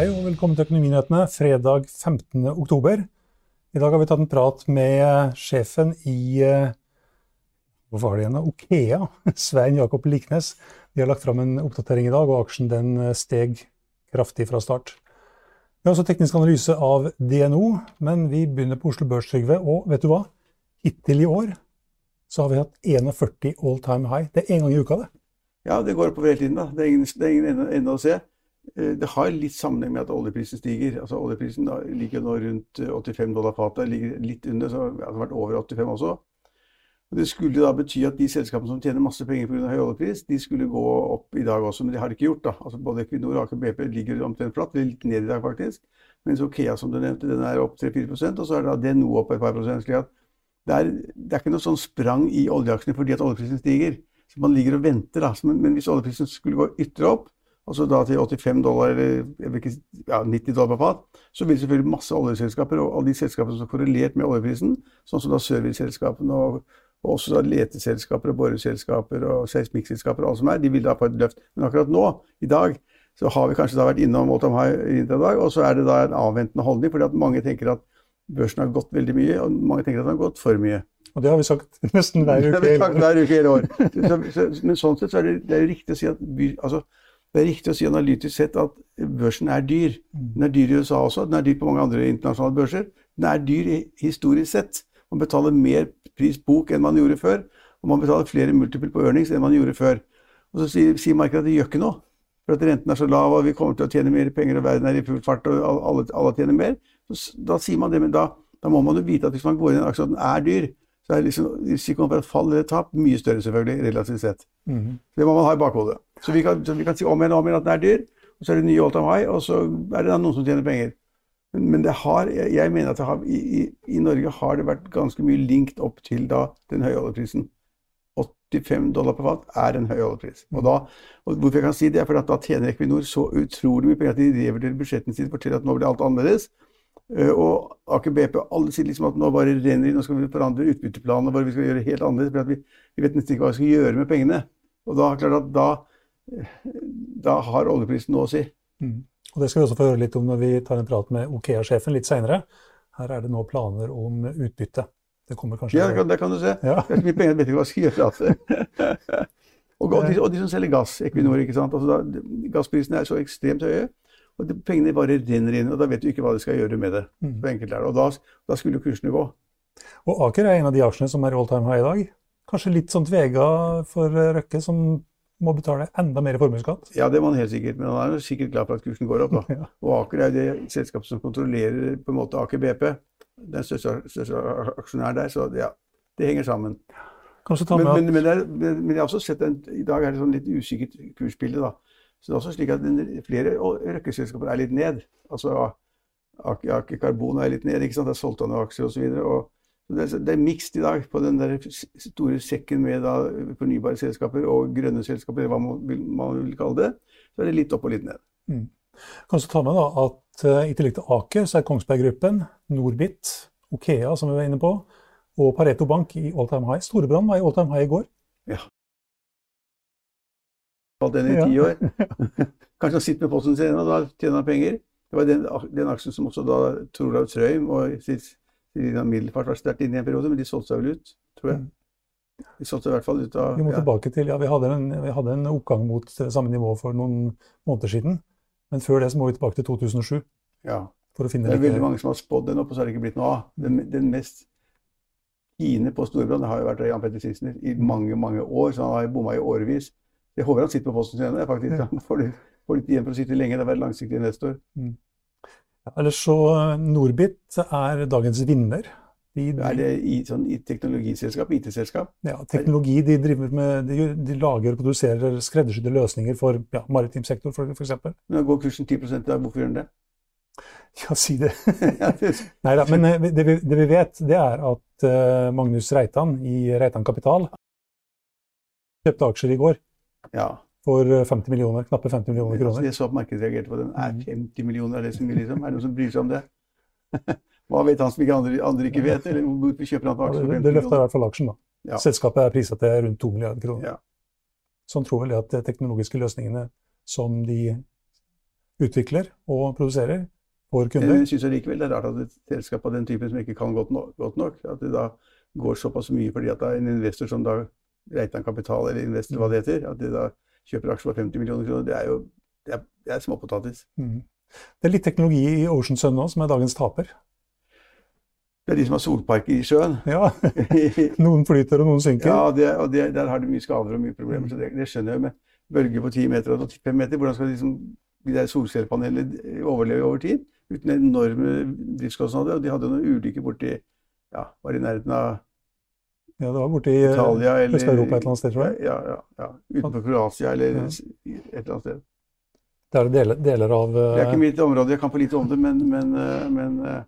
Hei og velkommen til Økonominyhetene fredag 15. oktober. I dag har vi tatt en prat med sjefen i hvor var det igjen, da? Okea, Svein Jakob Liknes. De har lagt fram en oppdatering i dag, og aksjen den eh, steg kraftig fra start. Vi har også teknisk analyse av DNO, men vi begynner på Oslo Børs, Trygve. Og vet du hva? Hittil i år så har vi hatt 41 all time high. Det er én gang i uka, det. Ja, det går oppover hele tiden. da. Det er ingen, det ende å se. Eh, Det har litt sammenheng med at oljeprisen stiger. Altså Oljeprisen da ligger nå rundt eh, 85 dollar fatet, ligger litt under, så det har vært over 85 også. Og Det skulle da bety at de selskapene som tjener masse penger pga. høy oljepris, de skulle gå opp i dag også, men det har de ikke gjort. da. Altså Både Equinor og Aker BP ligger omtrent flatt, litt ned i dag faktisk. Mens Okea, som du nevnte, den er opp 3-4 og så er da DNO opp et par prosent. slik at det er, det er ikke noe sånn sprang i oljeaksjene fordi at oljeprisen stiger. Så man ligger og venter, da. Men, hvis oljeprisen skulle gå ytterligere opp, altså da til 85 dollar eller ikke, ja, 90 dollar per fat, så vil selvfølgelig masse oljeselskaper og alle de selskapene som er korrelert med oljeprisen, sånn som da serviceselskapene og, og også da leteselskaper og boreselskaper og seismikkselskaper og alt som er, de vil da få et løft. Men akkurat nå, i dag, så har vi kanskje da vært innom Autumn High i dag, og så er det da en avventende holdning, fordi at mange tenker at børsen har gått veldig mye, og mange tenker at den har gått for mye. Og det har vi sagt nesten hver Det uke. har vi sagt hver uke i hele år. Så, så, men sånn sett så er det, det er riktig å si at by, altså, det er riktig å si analytisk sett at børsen er dyr. Den er dyr i USA også, den er dyr på mange andre internasjonale børser. Den er dyr historisk sett. Man betaler mer pris bok enn man gjorde før, og man betaler flere multiple på earnings enn man gjorde før. Og så sier, sier markedet at det gjør ikke noe, for at renten er så lav og vi kommer til å tjene mer penger og verden er i full fart og alle, alle tjener mer. Så, da sier man det, men da, da må man jo vite at hvis man går inn i en aksje og den er dyr, så er liksom risikoen for et fall eller tap mye større selvfølgelig, relativt sett. Mhm. Det må man ha i bakhodet. Så vi kan, så vi kan si om igjen og om igjen at den er dyr, og så er det nye all time high, og så er det noen som tjener penger. Men, det har, jeg, jeg mener at har, i, i, i Norge har det vært ganske mye linkt opp til da den høye oljeprisen. 85 dollar per fat er en høy oljepris. Og, da, og hvorfor jeg kan si det, er fordi at da tjener Equinor så utrolig mye penger at de revurderer budsjettene sine, forteller at nå blir alt annerledes. Eh, Og Aker BP alle sier liksom at nå bare renner inn nå skal vi forandre utbytteplanene våre, vi skal gjøre helt annerledes. For vi, vi vet nesten ikke hva vi skal gjøre med pengene. Og da, klart at da, da har oljeprisen noe å si. Mm. Og Det skal vi også få høre litt om når vi tar en prat med Okea-sjefen litt seinere. Her er det nå planer om utbytte. Det kommer kanskje Ja, det kan, det kan du se. Ja. Det er så mye penger, jeg vet ikke hva jeg skal gjøre. Altså. og, og, de, og de som selger gass, Equinor, ikke sant? Altså, da, gassprisene er så ekstremt høye. Og de, pengene bare renner inn, og da vet du ikke hva de skal gjøre med det. Mm. Så enkelt er det. Og da, da skulle kursene gå. Og Aker er en av de aksjene som er all time high i dag. Kanskje litt sånn tvega for eh, Røkke, som må betale enda mer formuesskatt. Ja, det var han helt sikkert, men han er sikkert glad for at kursen går opp. da. Ja. Og Aker er jo det selskapet som kontrollerer på en måte Aker BP. Den største, største aksjonæren der, så ja, det henger sammen. Ta Men, med men, men, det er, men men jeg har også sett en, i dag er det sånn litt usikkert kursbilde. da. Så det er også slik at flere røkkeselskaper er litt ned. Altså Aker Karbon er litt ned, ikke sant? det er solgt av noen aksjer osv. Det, er- det er mikst i dag på den der store sekken med da, fornybare selskaper og grønne selskaper, hva man vil, man vil kalle det. Så er det litt opp og litt ned. Mm. Kan så ta med da, at uh, i tillegg til Aker, så er Kongsberg Gruppen, Norbit, Okea, som vi var inne på, og Pareto Bank i all time high. Storebrand var i all time high i går. Falt den i ti år. Kanskje han sitter med posten sin og da tjener han penger. Det var den, den aksjen som også da Torlaug Trøim og Silja Middelfart var sterkt inne i en periode, men de solgte seg vel ut, tror jeg. De solgte seg i hvert fall ut av Vi må ja. tilbake til, ja, vi hadde, en, vi hadde en oppgang mot samme nivå for noen måneder siden. Men før det så må vi tilbake til 2007 ja. for å finne Det er veldig mange som har spådd den opp, og så har det ikke blitt noe av. Den, den mest fine på Storbrann har jo vært Jan Petter Sissener i mange, mange år, så han har bomma i årevis. Jeg håper han sitter på posten sin ennå, faktisk. Ja. Han får litt, får litt igjen for å sitte lenge. Det er vært langsiktig investor. Ellers så eh, Norbit er dagens vinner. De, Er det i, sånn, i teknologiselskap, IT-selskap? ja, teknologi de driver med, de, de lager og produserer skreddersydde løsninger for ja, maritim sektor, for f.eks. Går kursen 10 i dag, hvorfor gjør den det? Ja, si det. Nei da. Men eh, det vi, det vi vet, det er at uh, Magnus Reitan i Reitan Kapital kjøpte aksjer i går ja. for eh, 50 millioner, knappe 50 millioner kroner. jeg så at markedet reagerte på den. Er Mm. 50 millioner er det så mye, liksom? Er det noen som bryr seg om det? Hva vet han som ikke andre, andre ikke vet? Eller hvorfor kjøper han på Ja, aksjer for det, 50 det løfta i hvert fall aksjen. da. Ja. Selskapet er priset til rundt 2 milliarder kroner. Ja. Sånn tror vel jeg at de teknologiske løsningene som de utvikler og produserer for kunder jeg syns likevel det er rart at et selskap av den typen som ikke kan godt nok, godt nok at det da går såpass mye fordi at det er en investor som da Reitan Kapital, eller Investor, hva det heter, at de da kjøper aksjer for 50 millioner kroner, det er jo det er, det er småpotatis. Mm. Det er litt teknologi i Ocean Sun nå som er dagens taper. Det er de som har solparker i sjøen. Ja, Noen flyter og noen synker. Ja, det, og det, der har de mye skader og mye problemer. så Det, det skjønner jeg. Med bølger på 10 meter og 5 meter, hvordan skal liksom, de der solcellepanelene overleve over tid? Uten enorme driftskostnader. Og de hadde noen ulykker borti ja, var i nærheten av Ja, det var borti eh, Italia eller Øst-Europa et eller annet sted, tror jeg. Ja, ja, ja. Utenfor Kroatia eller Ja. et eller annet sted. Det er deler, deler av Det er eh, ikke mitt område, jeg kan for lite om det, men, men, eh, men, eh,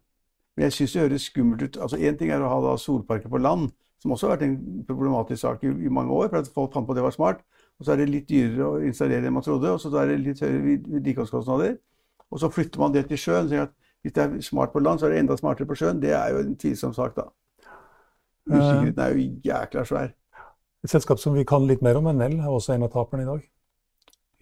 men jeg syns det høres skummelt ut. Altså Én ting er å ha da solparker på land, som også har vært en problematisk sak i, i mange år, for at folk fant på at det var smart. Og så er det litt dyrere å installere enn man trodde, og så er det litt høyere ved- vedlikeholdskostnader. Og så flytter man det til sjøen. Så at hvis det er smart på land, så er det enda smartere på sjøen. Det er jo en tvilsom sak, da. Usikkerheten er jo jækla svær. et selskap som vi kan litt mer om, Nell, er også en av taperne i dag.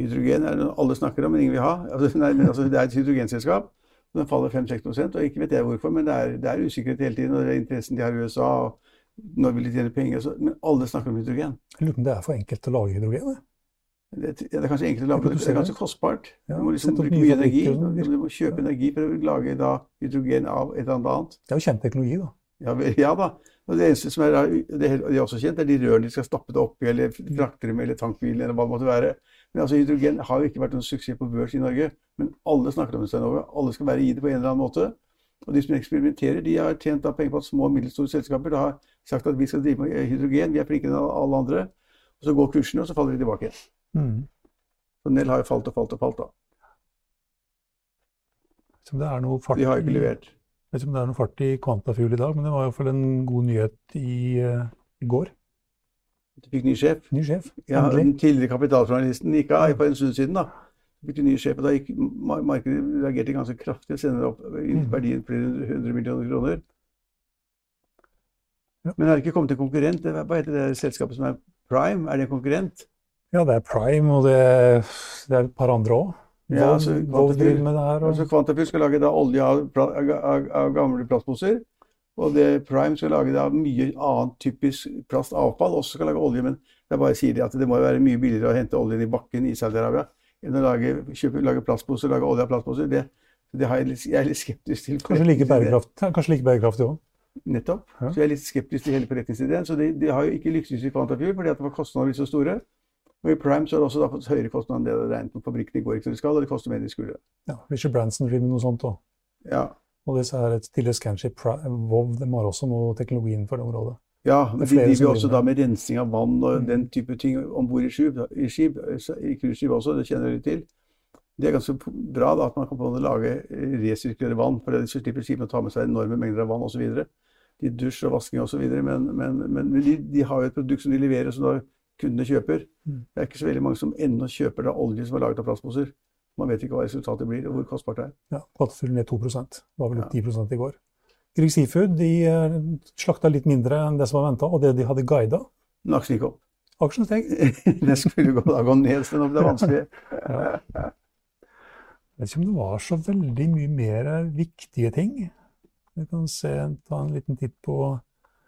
Hydrogen er det alle snakker om, men ingen vil ha. Altså, nei, altså, det er et hydrogenselskap. Den faller 5-6 og ikke vet jeg hvorfor, men det er, det er usikkerhet hele tiden. og det er interessen de har i USA, og når vil de tjene penger? Så, men alle snakker om hydrogen. Jeg lurer på om det er for enkelt å lage hydrogen? det. Det, ja, det er kanskje enkelt å lage, det er ganske kostbart. Ja, Du må liksom bruke mye energi. Du må kjøpe energi for å lage da, hydrogen av et eller annet. Det er jo kjent teknologi, da. Ja, ja da. Og det eneste som er, det er, også kjent, er de rørene de skal stappe det oppi, eller frakte det med, eller tankbilen, eller hva det måtte være. Men altså, hydrogen har jo ikke vært noen suksess på børs i Norge. Men alle snakker om det, Stein Ove. Alle skal være i det på en eller annen måte. Og de som eksperimenterer, de har tjent da penger på at små og middelstore selskaper har sagt at vi skal drive med hydrogen, vi er flinkere enn alle andre. Og så går kursene, og så faller de tilbake igjen. Mm. Så Nell har jo falt og falt og falt, da. Som det er noe fart De har jo ikke levert. Vet ikke om det er noe fart i Quantafuel i dag, men det var iallfall en god nyhet i, eh, i går. Du fikk ny sjef. Ny sjef. Ja, den tidligere kapitaljournalisten gikk av for en stund siden. da. Fikk ny sjef, og Da gikk mar- markedet reagerte ganske kraftig og sendte opp Mm. verdien flere hundre millioner kroner. Ja. Men det det ikke kommet en konkurrent? Hva heter det selskapet som er Prime? Er det en konkurrent? Ja, det er Prime, og det, det er et par andre òg. Ja, altså, det her. Altså Og, skal lage da olje av, av, av, av gamle plastposer. Og det Prime skal lage da mye annet typisk plastavfall. Også skal lage olje, men det er bare sier de at det må være mye billigere å hente oljen i bakken i Saudi-Arabia enn å lage, kjøpe, lage plastposer, lage olje av plastposer. Det, det jeg, litt, jeg er litt skeptisk til. kanskje like bærekraftig kanskje like bærekraftig òg. Nettopp. Ja. Så jeg er litt skeptisk til hele forretningsideen. Så de, de har jo ikke lyktes i Quantafuel fordi at det var kostnadene så store. Og i Prime så har det også da fått høyere kostnader enn det det er regnet med. Fabrikkene går ikke som de skal, og det koster mer enn de skulle. Ja, Richard Branson driver med noe sånt òg. Ja, Og disse her tidligere Scanship, Vov, de har også noe teknologi innenfor det området. ja er men de driver også da med rensing av vann og Mm. den type ting om bord i skip, i, skip, i cruiseskip også, det kjenner de til. Det er ganske bra da, at man kan på lage eh, resirkulere vann, for det slipper skipene å ta med seg enorme mengder av vann osv. De dusj og vasking osv. Men, men, men, men de, de har jo et produkt som de leverer, som da kundene kjøper. Mm. Det er ikke så veldig mange som ennå kjøper da olje som er laget av plastposer. Man vet ikke hva resultatet blir, og hvor kostbart det er. Ja, Quantafuel ned 2 Det Var vel opp 10 i går. Grieg Seafood de eh, slakta litt mindre enn det som var venta, og det de hadde guida. Men aksjen gikk opp. Aksjen steg. det skulle gå, da gå ned, Sten, det er vanskelig. Ja. Jeg vet ikke om det var så veldig mye mer viktige ting. Vi kan se, ta en liten titt på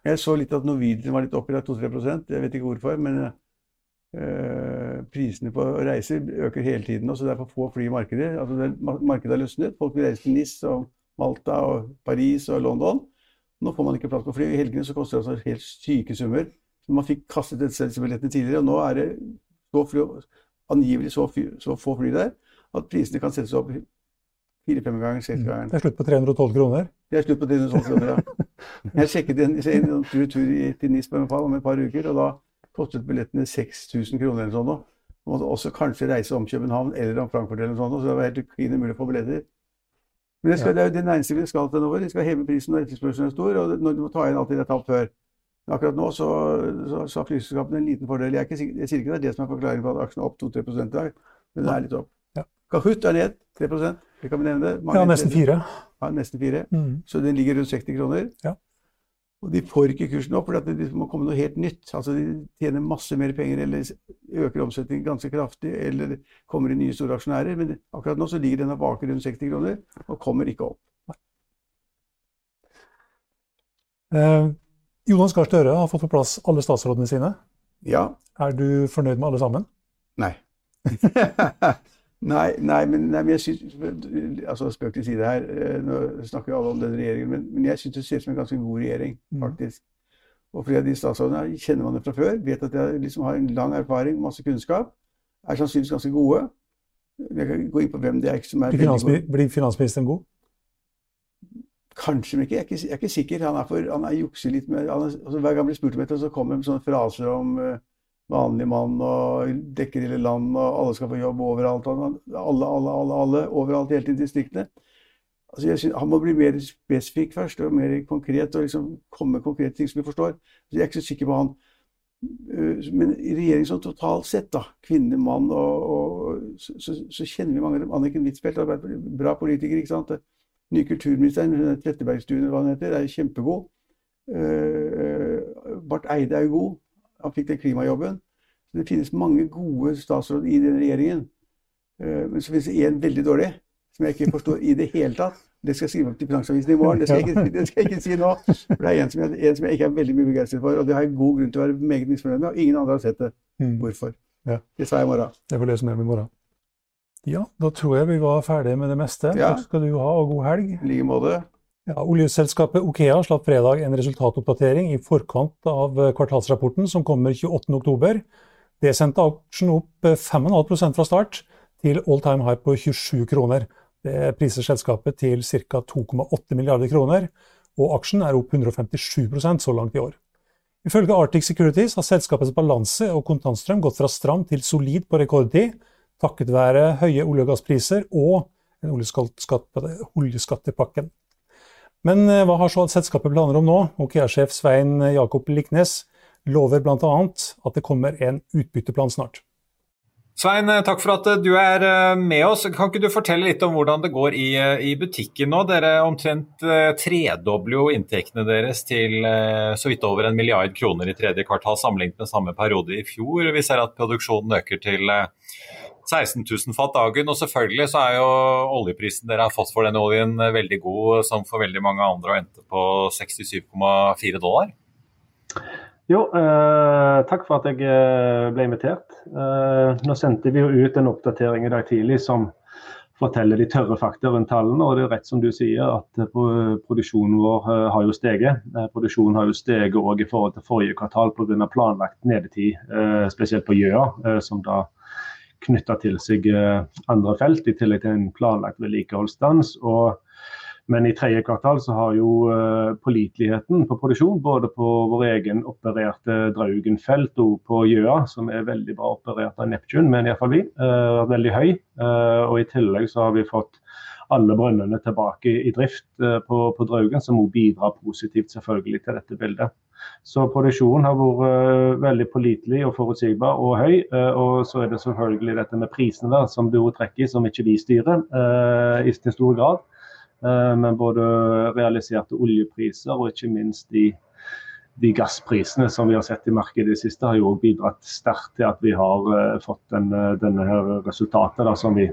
Jeg så litt at Norwegian var litt oppi der, 2-3% Jeg vet ikke hvorfor, men øh, prisene på reiser øker hele tiden. Og så det er for få fly i markedet. Altså, det, markedet har løsnet. Folk vil reise til NIS og Malta og Paris og London. Nå får man ikke plass på fly. I helgene så koster det altså helt syke summer. Man fikk kastet disse billettene tidligere, og nå er det så fly, angivelig så, så, få fly der at prisene kan settes opp fire-fem ganger, seks ganger. Det er slutt på 312 kroner? Det er slutt på 312 kroner, ja. Jeg sjekket en, en tur, tur til NIS om et par uker, og da kostet billettene 6000 kroner eller sånn. Du måtte også kanskje reise om København eller om Frankfurt eller sånt, så det var helt klin umulig å få billetter. Men det, skal, det er jo det næringslivet skal til nå. De skal heve prisen når etterspørselen er stor, og når du må ta inn alt det tapt før. Men akkurat nå så, så, så har flyselskapene en liten fordel. Jeg, ikke, jeg, sier ikke det er det som er forklaringen på at aksjen er opp 2-3 i dag, men det er litt opp. Ja. Kahoot er ned 3 det kan vi nevne. Mange ja, nesten 4. Ja, nesten 4. Mm. Så den ligger rundt 60 kroner. Ja. Og de får ikke kursen opp, for det må komme noe helt nytt. Altså De tjener masse mer penger, eller øker omsetningen ganske kraftig, eller kommer inn nye store aksjonærer. Men akkurat nå så ligger den bak rundt 60 kroner, og kommer ikke opp. Eh, Jonas Gahr Støre har fått på plass alle statsrådene sine. Ja. Er du fornøyd med alle sammen? Nei. Nei, nei, men, nei, men jeg synes, altså Spøk til side her. Eh, nå snakker jo alle om den regjeringen, men, men jeg syns det ser ut som en ganske god regjering, mm. faktisk. Og flere av de statsrådene kjenner man det fra før. Vet at jeg liksom har en lang erfaring, masse kunnskap. Er sannsynligvis ganske gode. Jeg kan gå inn på hvem det er som er Blir, finansmi blir finansministeren god? Kanskje, men ikke. Jeg, er ikke, jeg er ikke sikker. Han er, for, han er jukser litt med han er, altså, Hver gang han blir spurt om dette, så kommer det med sånne fraser om uh, vanlig mann og dekker hele land, og alle skal få jobb overalt. Alle, alle, alle, alle overalt hele tiden i distriktene. Altså jeg synes, han må bli mer spesifikk først, og mer konkret, og liksom komme med konkrete ting som vi forstår. Så jeg er ikke så sikker på han. Øh, men i regjeringen sånn totalt sett, da, kvinne, mann, og, og så, så, så, kjenner vi mange av dem. Anniken Huitfeldt har vært bra politiker. ikke sant? Ny kulturministeren, Trettebergstuen, hva hun heter, er kjempegod. Uh, Barth Eide er jo god. Han fikk den klimajobben. Så det finnes mange gode statsråder i den regjeringen. Eh, men så finnes det én veldig dårlig, som jeg ikke forstår i det hele tatt. Det skal jeg skrive opp til Finansavisen i morgen. Det skal jeg ikke, det skal jeg ikke si nå. For det er en som, jeg, en som, jeg, ikke er veldig mye begeistret for. Og det har jeg god grunn til å være meget misfornøyd med. Og ingen andre har sett det. Mm. Hvorfor? Ja. Det sa jeg i morgen. Jeg får lese mer om i morgen. Ja, da tror jeg vi var ferdige med det meste. Ja. Takk skal du ha, og god helg. I like måte. Ja, oljeselskapet Okea slapp fredag en resultatoppdatering i forkant av eh, kvartalsrapporten som kommer 28.10. Det sendte aksjen opp 5,5 eh, fra start til all time high på 27 kroner. Det priser selskapet til ca. 2,8 milliarder kroner, og aksjen er opp 157% så langt i år. Ifølge Arctic Securities har selskapets balanse og kontantstrøm gått fra stram til solid på rekordtid, takket være høye olje- og gasspriser og en oljeskattepakken. Men eh, hva har så selskapet planer om nå? OKEA-sjef Svein Jakob Liknes lover bl.a. at det kommer en utbytteplan snart. Svein, eh, takk for at eh, du er med oss. Kan ikke du fortelle litt om hvordan det går i, i butikken nå? Dere omtrent tredobler jo inntektene deres til så vidt over en milliard kroner i tredje kvartal sammenlignet med samme periode i fjor. Vi ser at produksjonen øker til 16 000 fat dagen. Og selvfølgelig så er jo oljeprisen dere har fått for denne oljen veldig god, som for veldig mange andre, og endte på 67,4 dollar. Jo, eh, takk for at jeg eh, ble invitert. Eh, nå sendte vi jo ut en oppdatering i dag tidlig som forteller de tørre fakta rundt tallene. og Det er rett som du sier at eh, produksjonen vår eh, har jo steget. Produksjonen har jo steget òg i forhold til forrige kvartal pga. planlagt nedetid, spesielt på Gjøa, som da knytta til seg eh, andre felt, i tillegg til en planlagt vedlikeholdsstans. Men i tredje kvartal så har jo uh, påliteligheten på produksjon, både på vår egen opererte Draugen-felt og på Gjøa, som er veldig bra operert av Neptune, men iallfall vi, uh, veldig høy. Og i tillegg så har vi fått alle brønnene tilbake i drift på, på, Draugen, som må bidra positivt selvfølgelig til dette bildet. Så produksjonen har vært uh, veldig pålitelig og forutsigbar og høy. Uh, og så er det selvfølgelig dette med prisene der, som du trekker som ikke vi styrer i til stor grad. Men både realiserte oljepriser og ikke minst de, de gassprisene som vi har sett i markedet i det siste, har jo bidratt sterkt til at vi har fått denne, denne her resultatet da, som vi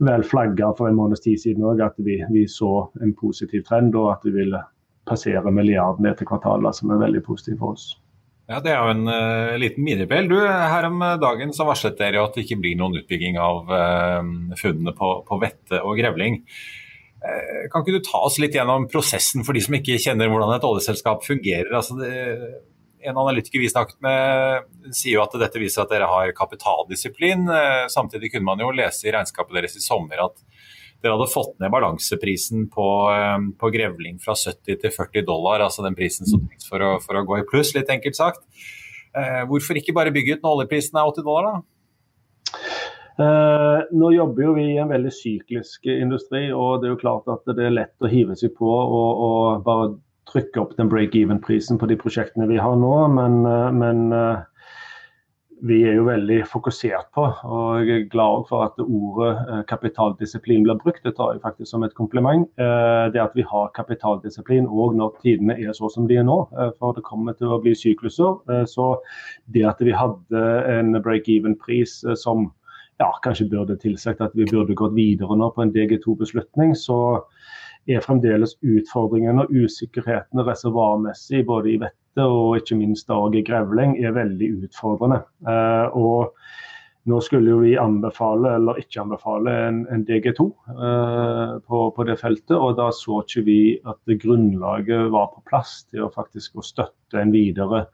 vel flagga for en måneds tid siden òg, at vi, vi, så en positiv trend og at vi ville passere milliarden etter kvartalet, som er veldig positivt for oss. Ja, Det er jo en uh, liten. Du, Her om dagen så varslet dere at det ikke blir noen utbygging av uh, funnene på, på, Vette og Grevling. Uh, kan ikke du ta oss litt gjennom prosessen for de som ikke kjenner hvordan et oljeselskap fungerer? Altså det, en analytiker vi snakket med sier jo at dette viser at dere har kapitaldisiplin. Samtidig kunne man jo lese i regnskapet deres i sommer at dere hadde fått ned balanseprisen på, eh, på, grevling fra 70 til 40 dollar, altså den prisen som trengs for, for, å gå i pluss, litt enkelt sagt. Eh, hvorfor ikke bare bygge ut når oljeprisen er 80 dollar, da? Eh, nå jobber jo vi i en veldig syklisk industri, og det er jo klart at det er lett å hive seg på og, og bare trykke opp den break-even-prisen på de prosjektene vi har nå. Men, eh, men eh, vi er jo veldig fokusert på. Og jeg er glad for at ordet eh, kapitaldisiplin blir brukt. Det tar jeg faktisk som et kompliment. Eh, det at vi har kapitaldisiplin òg når tidene er så som de er nå. Eh, for det kommer til å bli sykluser. Så det at vi hadde en break-even-pris som ja, kanskje burde tilsagt at vi burde gått videre nå på en DG2-beslutning, så er fremdeles utfordringene og usikkerhetene reservoarmessig både i vettet og ikke minst Åge grevling er veldig utfordrende. Eh, og nå skulle vi anbefale, eller ikke anbefale, en, en DG2 eh, på, på, det feltet. Og da så ikke vi at grunnlaget var på plass til å faktisk å støtte en videre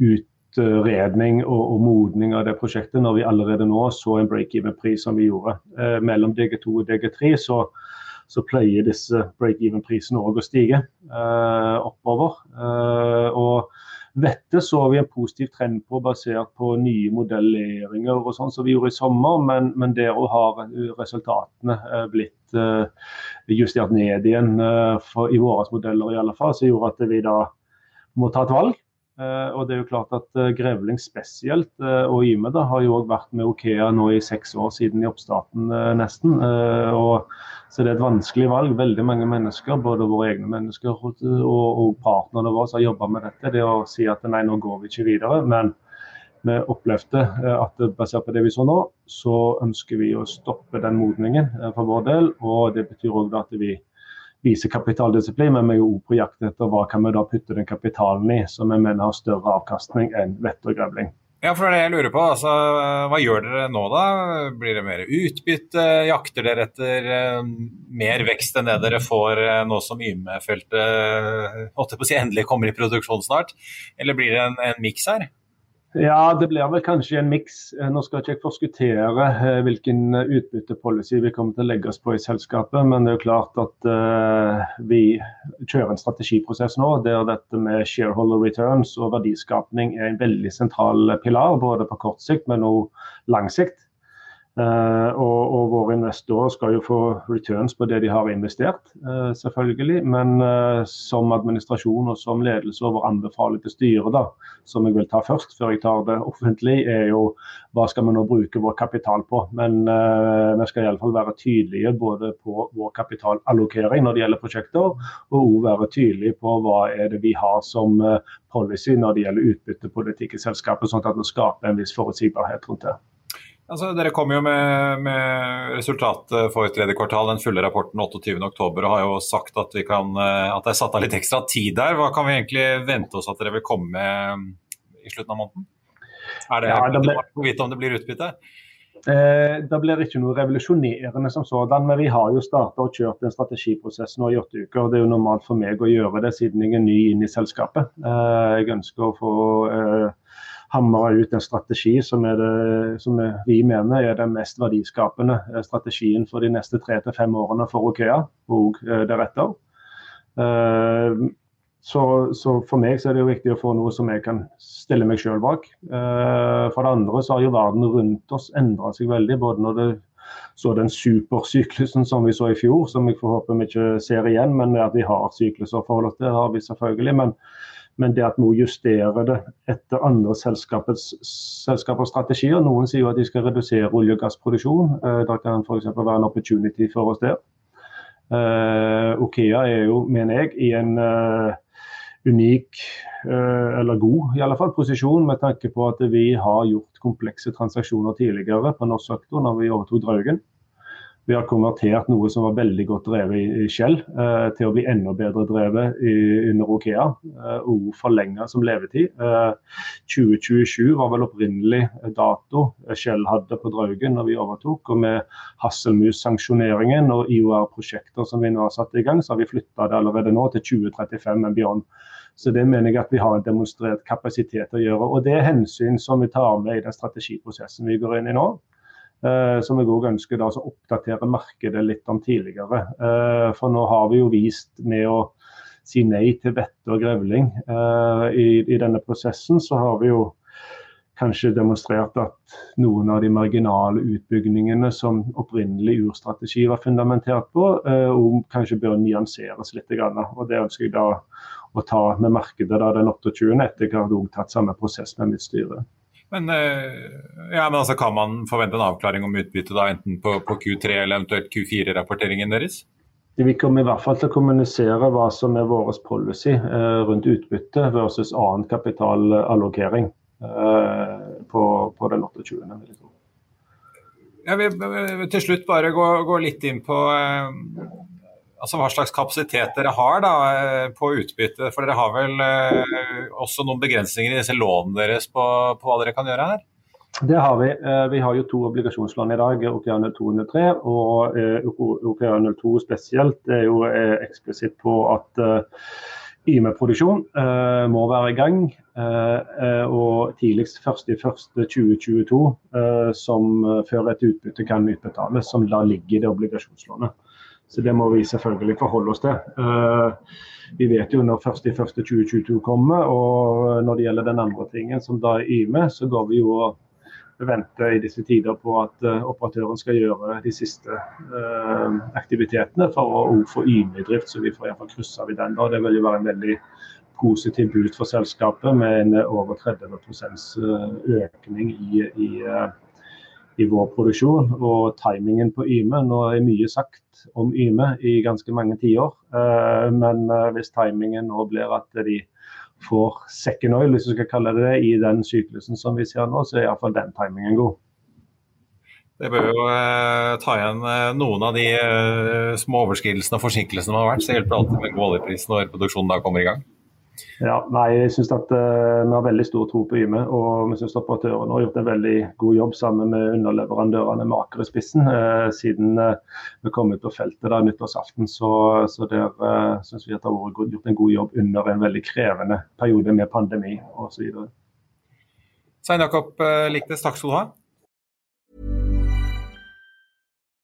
utredning og, og, modning av det prosjektet, når vi allerede nå så en break-even-pris som vi gjorde. Eh, mellom DG2 og DG3 så så pleier disse break-even-prisene òg å stige eh, oppover. Eh, og Vettet så vi en positiv trend på basert på nye modelleringer og sånn som vi gjorde i sommer, men, men der har resultatene eh, blitt justert ned igjen for, i våre modeller i alle fall, som gjorde at vi da må ta et valg. Uh, og det er jo klart at uh, Grevling spesielt, uh, og Yme da, har jo òg vært med Okea nå i seks år siden i oppstarten nesten. og så det er et vanskelig valg. Veldig mange mennesker, både våre egne mennesker og, og partnerne våre, har jobba med dette. Det å si at nei, nå går vi ikke videre. Men vi opplevde at basert på det vi så nå, så ønsker vi å stoppe den modningen for vår del. Og det betyr òg at vi viser kapitaldisiplin, men vi er jo på jakt etter hva kan vi da putte den kapitalen i som vi mener har større avkastning enn vett og grevling. Ja, for det er det jeg lurer på. Altså, hva gjør dere nå da? Blir det mer utbytte? Jakter dere etter uh, mer vekst enn det dere får uh, nå som Yme-feltet si, endelig kommer i produksjon snart? Eller blir det en, en miks her? Ja, det blir vel kanskje en miks. Eh, nå skal ikke jeg forskuttere eh, hvilken eh, utbyttepolicy vi kommer til å legge oss på i selskapet, men det er jo klart at vi kjører en strategiprosess nå der dette med shareholder returns og verdiskapning er en veldig sentral pilar, både på kort sikt, men også lang sikt. Uh, og, og, våre investorer skal jo få returns på det de har investert, uh, selvfølgelig. Men uh, som administrasjon og som ledelse og vår anbefaling til styret, da, som jeg vil ta først før jeg tar det offentlig, er jo hva skal vi nå bruke vår kapital på. Men vi skal iallfall være tydelige både på vår kapitalallokering når det gjelder prosjekter, og òg være tydelige på hva er det vi har som policy når det gjelder utbyttepolitikk i selskapet, sånn at vi skaper en viss forutsigbarhet rundt det. Altså, dere kom jo med, med, resultatet for tredje kvartal, den fulle rapporten 28.10, og har jo sagt at, kan, eh, at, det er satt av litt ekstra tid der. Hva kan vi egentlig vente oss at dere vil komme med i slutten av måneden? Er det, ja, det ble... å vite om det blir utbytte? Eh, det blir ikke noe revolusjonerende som sådan, men vi har jo starta og kjørt en strategiprosess nå i åtte uker. og Det er jo normalt for meg å gjøre det siden jeg er ny inn i selskapet. Eh, jeg ønsker å få eh, hamre ut en strategi som, det, som, vi mener er den mest verdiskapende eh, strategien for de neste tre til fem årene for Okea og eh, deretter. Eh, så, så, for meg så er det jo viktig å få noe som jeg kan stille meg sjøl bak. For det andre så har jo verden rundt oss endra seg veldig. både når det så den supersyklusen som vi så i fjor, som jeg håper vi ikke ser igjen, men at vi har sykluser forhold til, det har vi selvfølgelig. Men, men det at vi justerer det etter andre selskapers, strategier. Noen sier jo at de skal redusere olje- og gassproduksjon. Eh, det kan f.eks. være en opportunity for oss der. Okea er jo, mener jeg, i en unik, eller god i alle fall, posisjon med tanke på at vi har gjort komplekse transaksjoner tidligere på norsk sektor når vi overtok Draugen. Vi har konvertert noe som var veldig godt drevet i Shell, eh, til å bli enda bedre drevet i, under Okea. Eh, og forlenga som levetid. Eh, 2027 var vel opprinnelig dato Shell hadde på Draugen når vi overtok. Og med Hasselmus-sanksjoneringen og IOR-prosjekter som vi nå har satt i gang, så har vi flytta det allerede nå til 2035 and beyond. Så det mener jeg at vi har demonstrert kapasitet til å gjøre. Og det er hensyn som vi tar med i den strategiprosessen vi går inn i nå. Eh, som jeg òg ønsker da, å oppdatere markedet litt om tidligere. Eh, for nå har vi jo vist med å si nei til vette og grevling eh, i, i, denne prosessen, så har vi jo kanskje demonstrert at noen av de marginale utbyggingene som opprinnelig urstrategi var fundamentert på, kanskje bør nyanseres litt. Og Det ønsker jeg da å ta med markedet da den 28. etter at jeg har tatt samme prosess med mitt styre. Men, eh, ja, men altså, kan man forvente en avklaring om utbytte da, enten på, på Q3 eller eventuelt Q4-rapporteringen deres? Vi kommer i hvert fall til å kommunisere hva som er vår policy eh, rundt utbytte versus annen kapitalallokering eh, på, på, den 28. Jeg vil til slutt bare gå, gå litt inn på altså hva slags kapasitet dere har da, på utbytte. For dere har vel også noen begrensninger i disse lånene deres på, på, hva dere kan gjøre her? Det har vi. Eh, vi har jo to obligasjonslån i dag, OKR02 og 03. Og OKR02 spesielt er jo eksplisitt på at YME-produksjon må være i gang. Og tidligst 1.1.2022 uh, som før et utbytte kan utbetales, som da ligger i det obligasjonslånet. Så det må vi selvfølgelig forholde oss til. Eh, vi vet jo når 1.1.2022 kommer, og når det gjelder den andre tingen som da er YME, så går vi jo og venter i disse tider på at eh, operatøren skal gjøre de siste uh, aktivitetene for å få YME i drift, så vi får iallfall kryssa vi den. da. Det vil jo være en veldig positiv bud for selskapet med en over 30% økning i, i i vår produksjon. Og timingen på Yme Nå er mye sagt om Yme i ganske mange tiår. Eh, men eh, hvis timingen nå blir at de får second oil, hvis du skal kalle det det, i den syklusen som vi ser nå, så er iallfall den timingen god. Det bør jo eh, ta igjen eh, noen av de eh, små overskridelsene og forsinkelsene som har vært. Så hjelper det alltid med god når produksjonen da kommer i gang. Ja, nei, jeg synes at uh, Vi har veldig stor tro på Yme. og vi synes Operatørene har gjort en veldig god jobb sammen med underleverandørene med Aker i spissen. Uh, siden uh, vi kom ut på feltet der nyttårsaften, så, så der uh, synes vi at det har vært gjort en god jobb under en veldig krevende periode med pandemi osv. Svein Jakob Liknes, takk skal du ha.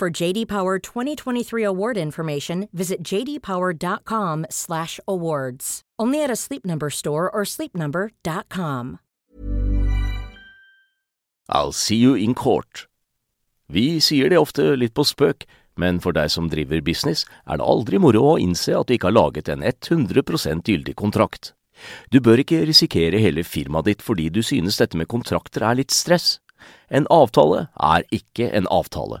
For JD Power 2023 award information, visit jdpower.com/awards. Only at a Sleep Number store or sleepnumber.com. I'll see you in court. Vi sier det ofte litt på spøk, men for deg som driver business, er det aldri moro å innse at du ikke har laget en 100% gyldig kontrakt. Du bør ikke risikere hele firmaet ditt fordi du synes dette med kontrakter er litt stress. En avtale er ikke en avtale.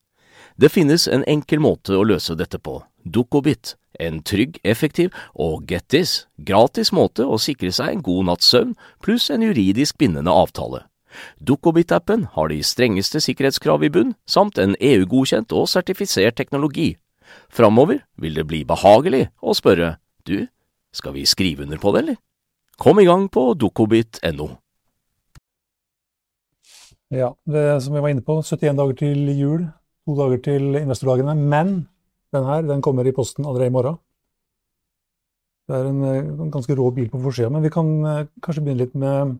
Det finnes en enkel måte å løse dette på, Dukkobit. En trygg, effektiv og get this, gratis måte å sikre seg en god natts søvn pluss en juridisk bindende avtale. Dukkobit-appen har de strengeste sikkerhetskrav i bunn, samt en EU-godkjent og sertifisert teknologi. Framover vil det bli behagelig å spørre du, skal vi skrive under på det, eller? Kom i gang på dukkobit.no. Ja, det som vi var inne på, 71 dager til jul, to dager til investordagene. Men den her den kommer i posten allerede i morgen. Det er en, en ganske rå bil på forsida, men vi kan eh, kanskje begynne litt med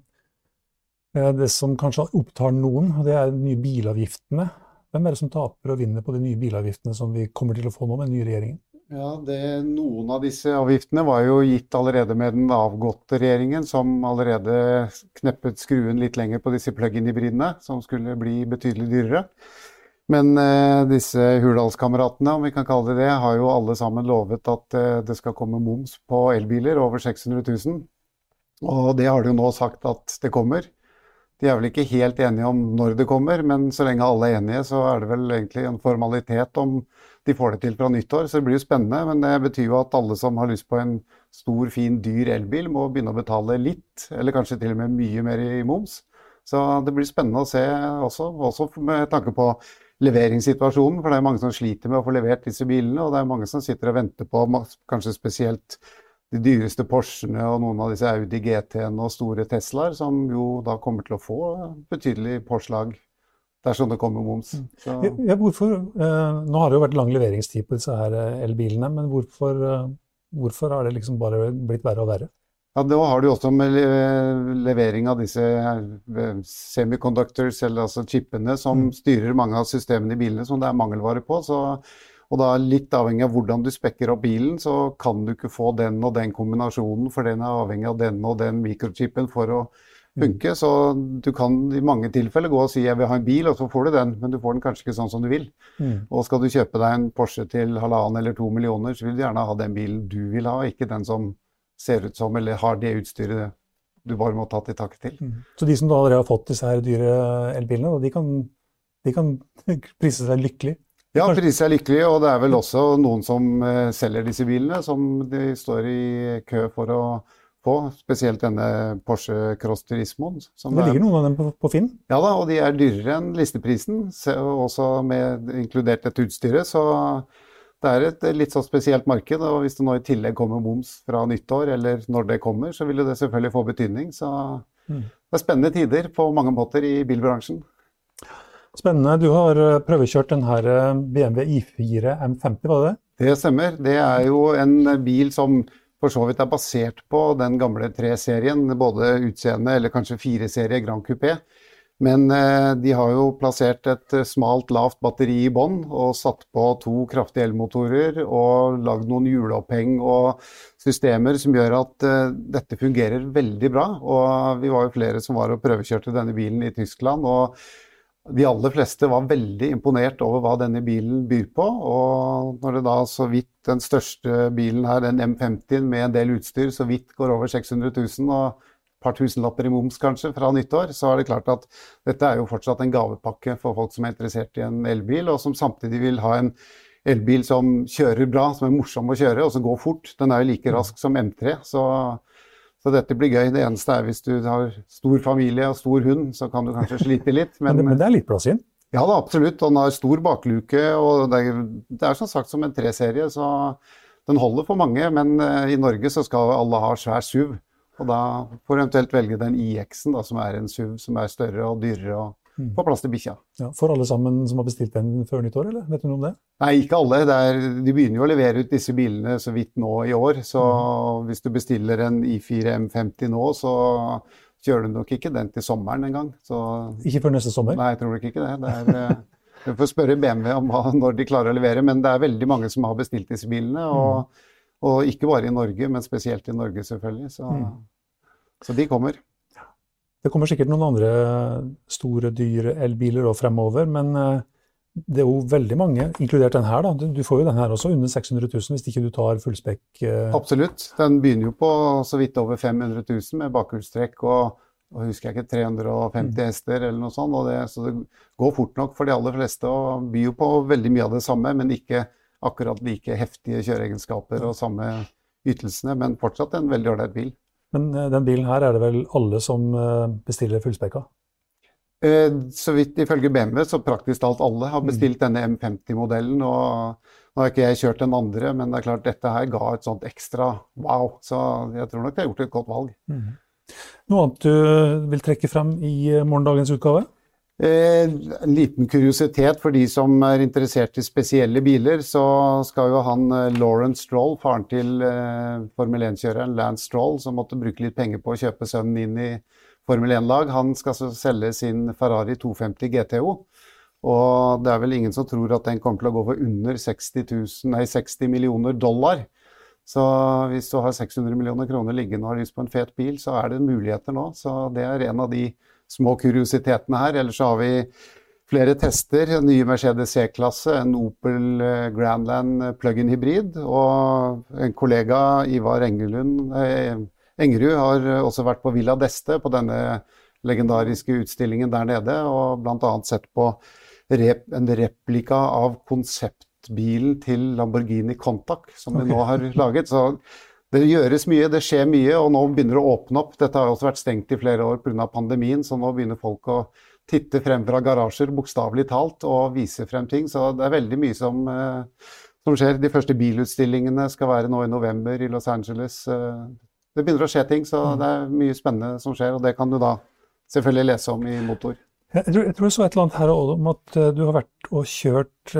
eh, det som kanskje opptar noen, og det er de nye bilavgiftene. Hvem er det som taper og vinner på de nye bilavgiftene som vi kommer til å få nå med den nye regjeringen? Ja, det, Noen av disse avgiftene var jo gitt allerede med den avgåtte regjeringen, som allerede kneppet skruen litt lenger på disse plug-in-hybridene, som skulle bli betydelig dyrere. Men eh, disse Hurdalskameratene, om vi kan kalle det det, har jo alle sammen lovet at eh, det skal komme moms på elbiler over 600 000. Og det har de jo nå sagt at det kommer. De er vel ikke helt enige om når det kommer, men så lenge alle er enige, så er det vel egentlig en formalitet om de får det til fra nyttår. Så det blir jo spennende. Men det betyr jo at alle som har lyst på en stor, fin, dyr elbil, må begynne å betale litt, eller kanskje til og med mye mer i moms. Så det blir spennende å se også, også med tanke på leveringssituasjonen. For det er mange som sliter med å få levert disse bilene, og det er mange som sitter og venter på kanskje spesielt de dyreste Porschene og noen av disse Audi GT-ene og store Teslaer, som jo da kommer til å få betydelig påslag dersom det kommer moms. Så. Ja, hvorfor, eh, nå har det jo vært lang leveringstid på disse her eh, elbilene, men hvorfor, eh, hvorfor har det liksom bare blitt verre og verre? Ja, Da har du også med levering av disse semiconductors, eller altså chipene, som mm. styrer mange av systemene i bilene, som det er mangelvare på. så og da litt avhengig av hvordan du spekker opp bilen, så kan du ikke få den og den kombinasjonen, for den er avhengig av den og den mikrochipen for å funke. Mm. Så du kan i mange tilfeller gå og si jeg vil ha en bil, og så får du den, men du får den kanskje ikke sånn som du vil. Mm. Og skal du kjøpe deg en Porsche til halvannen eller to millioner, så vil du gjerne ha den bilen du vil ha, ikke den som ser ut som eller har det utstyret du bare må ta til takke til. Mm. Så de som da allerede har fått disse her dyre elbilene, de kan, de kan prise seg lykkelig? Ja, priser er lykkelig, og det er vel også noen som uh, selger disse bilene, som de står i kø for å få. Spesielt denne Porsche Cross Turismoen. Det ligger noen av dem på, på, Finn? Ja da, og de er dyrere enn listeprisen, også med inkludert dette utstyret. Så det er et litt så spesielt marked. Og hvis det nå i tillegg kommer moms fra nyttår, eller når det kommer, så vil det selvfølgelig få betydning. Så mm. det er spennende tider på mange måter i bilbransjen. Spennende. Du har eh, prøvekjørt denne eh, BMW I4 M50, var det det? Det stemmer. Det er jo en bil som for så vidt er basert på den gamle 3-serien, både utseende eller kanskje 4-serie Grand Coupé. Men eh, de har jo plassert et smalt, lavt batteri i bånn og satt på to kraftige elmotorer og lagd noen hjuloppheng og systemer som gjør at dette fungerer veldig bra. Og vi var jo flere som var og prøvekjørte denne bilen i Tyskland. og de aller fleste var veldig imponert over hva denne bilen byr på. Og når det da så vidt den største bilen her, den M50 med en del utstyr, så vidt går over 600 000 og par tusenlapper i moms kanskje fra nyttår, så er det klart at dette er jo fortsatt en gavepakke for folk som er interessert i en elbil, og som samtidig vil ha en elbil som kjører bra, som er morsom å kjøre, og som går fort. Den er jo like rask som M3. så så dette blir gøy. Det eneste er hvis du har stor familie og stor hund, så kan du kanskje slite litt. Men, men, det, er litt plass inn? Ja da, absolutt. Den har stor bakluke. og Det er, det er som sagt som en treserie, så den holder for mange. Men uh, i Norge så skal alle ha svær SUV. Og da får du eventuelt velge den IX-en, som er en SUV som er større og dyrere. og Mm. Få plass til bikkja. Ja, for alle sammen som har bestilt den før nyttår, eller? Vet du noe om det? Nei, ikke alle. Er, de begynner jo å levere ut disse bilene så vidt nå i år. Så mm. hvis du bestiller en I4 M50 nå, så kjører du nok ikke den til sommeren engang. Ikke før neste sommer? Nei, jeg tror nok ikke det. det er, eh, Du får spørre BMW om hva, når de klarer å levere, men det er veldig mange som har bestilt disse bilene. Og, mm. og ikke bare i Norge, men spesielt i Norge, selvfølgelig. Så, mm. Så de kommer. Det kommer sikkert noen andre store, dyre elbiler fremover, men eh, det er jo veldig mange, inkludert den her. da. Du får jo den her også under 600 000 hvis ikke du tar fullspekk. Eh. Absolutt. Den begynner jo på så vidt over 500 000 med bakhjulstrekk og, og husker jeg ikke, 350 mm. hester eller noe sånt. Det, så det går fort nok for de aller fleste og byr jo på veldig mye av det samme, men ikke akkurat like heftige kjøreegenskaper og samme ytelsene. Men fortsatt en veldig ålreit bil. Men eh, den bilen her er det vel alle som eh, bestiller fullspekka? Eh, så vidt ifølge BMW så praktisk talt alle har bestilt mm. denne M50-modellen. og Nå har ikke jeg kjørt den andre, men det er klart dette her ga et sånt ekstra wow. Så jeg tror nok det har gjort et godt valg. Mm. Noe annet du vil trekke frem i morgendagens utgave? Eh, en liten kuriositet for de som er interessert i spesielle biler, så skal jo han eh, Lawrence Stroll, faren til eh, Formel 1-kjøreren Lance Stroll, som måtte bruke litt penger på å kjøpe sønnen inn i Formel 1-lag, han skal selge sin Ferrari 250 GTO. Og det er vel ingen som tror at den kommer til å gå for under 60, 000, nei, 60 millioner dollar. Så hvis du har 600 millioner kroner liggende og har lyst på en fet bil, så er det muligheter nå. Så det er en av de små kuriositetene her. Ellers så har vi flere tester. Nye Mercedes C-klasse, en Opel eh, Grandland eh, plug-in hybrid. Og en kollega, Ivar Engelund, eh, Engerud, har også vært på Villa d'Este, på denne legendariske utstillingen der nede, og bl.a. sett på rep en replika av konseptbilen til Lamborghini Contac, som vi nå har laget. Så det gjøres mye, det skjer mye, og nå begynner det å åpne opp. Dette har også vært stengt i flere år pga. pandemien, så nå begynner folk å titte frem fra garasjer, bokstavelig talt, og vise frem ting. Så det er veldig mye som, eh, som, skjer. De første bilutstillingene skal være nå i november i Los Angeles. Eh, det begynner å skje ting, så mm. det er mye spennende som skjer, og det kan du da selvfølgelig lese om i Motor. Jeg tror, jeg tror jeg så et eller annet her om at eh, du har vært og kjørt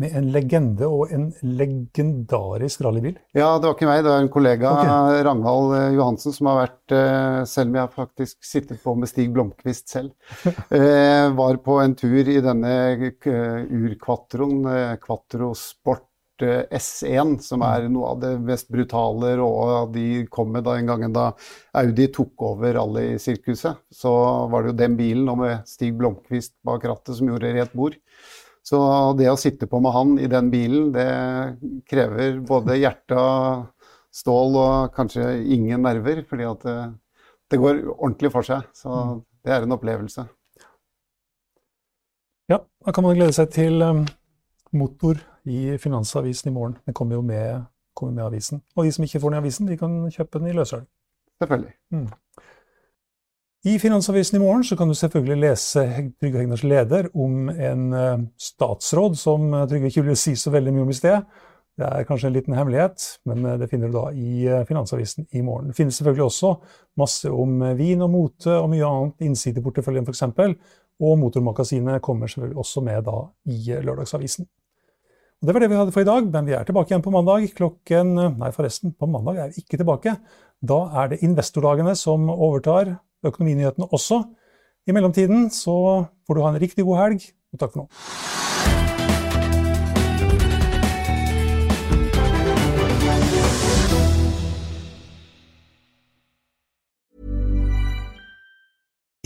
med en legende og en legendarisk rallybil? Ja, det var ikke meg, det var en kollega, okay. Ragnvald eh, Johansen, som har vært eh, Selv om jeg faktisk sittet på med Stig Blomkvist selv. eh, var på en tur i denne urkvatroen, Quattro Sport S1, som er mm. noe av det mest brutale og De kom med da en gang da Audi tok over rallysirkuset. Så var det jo den bilen, og med Stig Blomkvist bak rattet, som gjorde rett bord. Så det å sitte på med han i den bilen, det krever både hjerte, stål og kanskje ingen nerver. Fordi at det, det går ordentlig for seg. Så det er en opplevelse. Ja, da kan man glede seg til um, motor i Finansavisen i morgen. Den kommer jo med, kommer med avisen. Og de som ikke får den i avisen, de kan kjøpe den i løssalg. Selvfølgelig. Mm. I Finansavisen i morgen så kan du selvfølgelig lese Trygve Hegnars leder om en eh, statsråd som eh, Trygve ikke ville si så veldig mye om i sted. Det er kanskje en liten hemmelighet, men eh, det finner du da i Finansavisen i morgen. Det finnes selvfølgelig også masse om vin og mote og mye annet innsidig i porteføljen f.eks. Og Motormagasinet kommer selvfølgelig også med da i Lørdagsavisen. Og det var det vi hadde for i dag, men vi er tilbake igjen på mandag klokken Nei, forresten, på mandag er vi ikke tilbake. Da er det investordagene som overtar Økonominyhetene også. I mellomtiden så får du ha en riktig god helg, og takk for nå.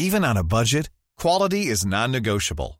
Even on a budget, quality is non-negotiable.